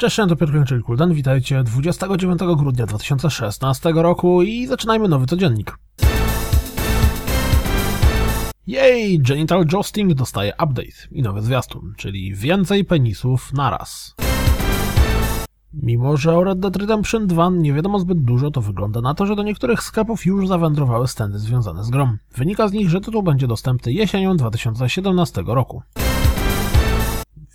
Cześć, to Piotr Kończyk Kuldan, witajcie 29 grudnia 2016 roku i zaczynajmy nowy codziennik. Jej, Genital Jousting dostaje update i nowy zwiastun, czyli więcej penisów naraz. Mimo, że o Red Dead Redemption 2 nie wiadomo zbyt dużo, to wygląda na to, że do niektórych sklepów już zawędrowały stędy związane z grą. Wynika z nich, że tytuł będzie dostępny jesienią 2017 roku.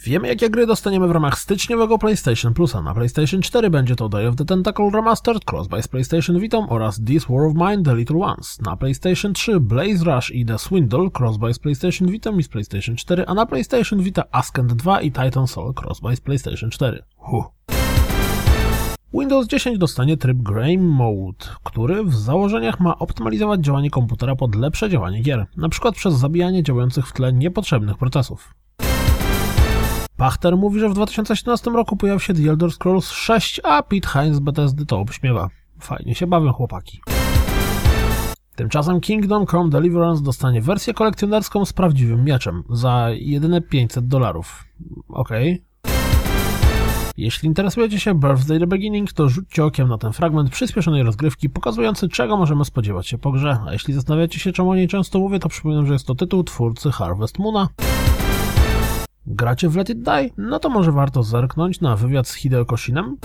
Wiemy, jakie gry dostaniemy w ramach styczniowego PlayStation Plusa. Na PlayStation 4 będzie to Day of the Tentacle Remastered, Crossbuy z PlayStation Vita oraz This War of Mine The Little Ones. Na PlayStation 3 Blaze Rush i The Swindle, Crossbuy z PlayStation Vita i z PlayStation 4, a na PlayStation Vita Ascent 2 i Titan Soul Crossbuy z PlayStation 4. Huh. Windows 10 dostanie tryb Game Mode, który w założeniach ma optymalizować działanie komputera pod lepsze działanie gier, np. przez zabijanie działających w tle niepotrzebnych procesów. Pachter mówi, że w 2017 roku pojawi się The Elder Scrolls 6, a Pete Hines z to obśmiewa. Fajnie się bawią chłopaki. Tymczasem Kingdom Come Deliverance dostanie wersję kolekcjonerską z prawdziwym mieczem za jedyne 500 dolarów. Okej. Jeśli interesujecie się Birthday The Beginning, to rzućcie okiem na ten fragment przyspieszonej rozgrywki pokazujący czego możemy spodziewać się po grze, a jeśli zastanawiacie się czemu o niej często mówię, to przypominam, że jest to tytuł twórcy Harvest Moona. Gracie w Let It Die? No to może warto zerknąć na wywiad z Hideo Koshinem.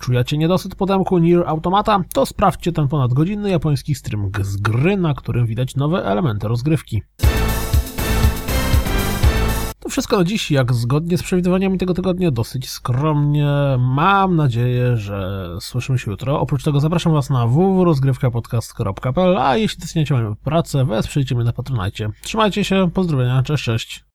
Czujecie niedosyt podemku Nier Automata? To sprawdźcie ten ponadgodzinny japoński stream z gry, na którym widać nowe elementy rozgrywki. To wszystko na dziś, jak zgodnie z przewidywaniami tego tygodnia, dosyć skromnie. Mam nadzieję, że słyszymy się jutro. Oprócz tego zapraszam Was na www.rozgrywkapodcast.pl, a jeśli doceniacie moją pracę, wesprzyjcie mnie na Patronajcie. Trzymajcie się, pozdrowienia, cześć, cześć.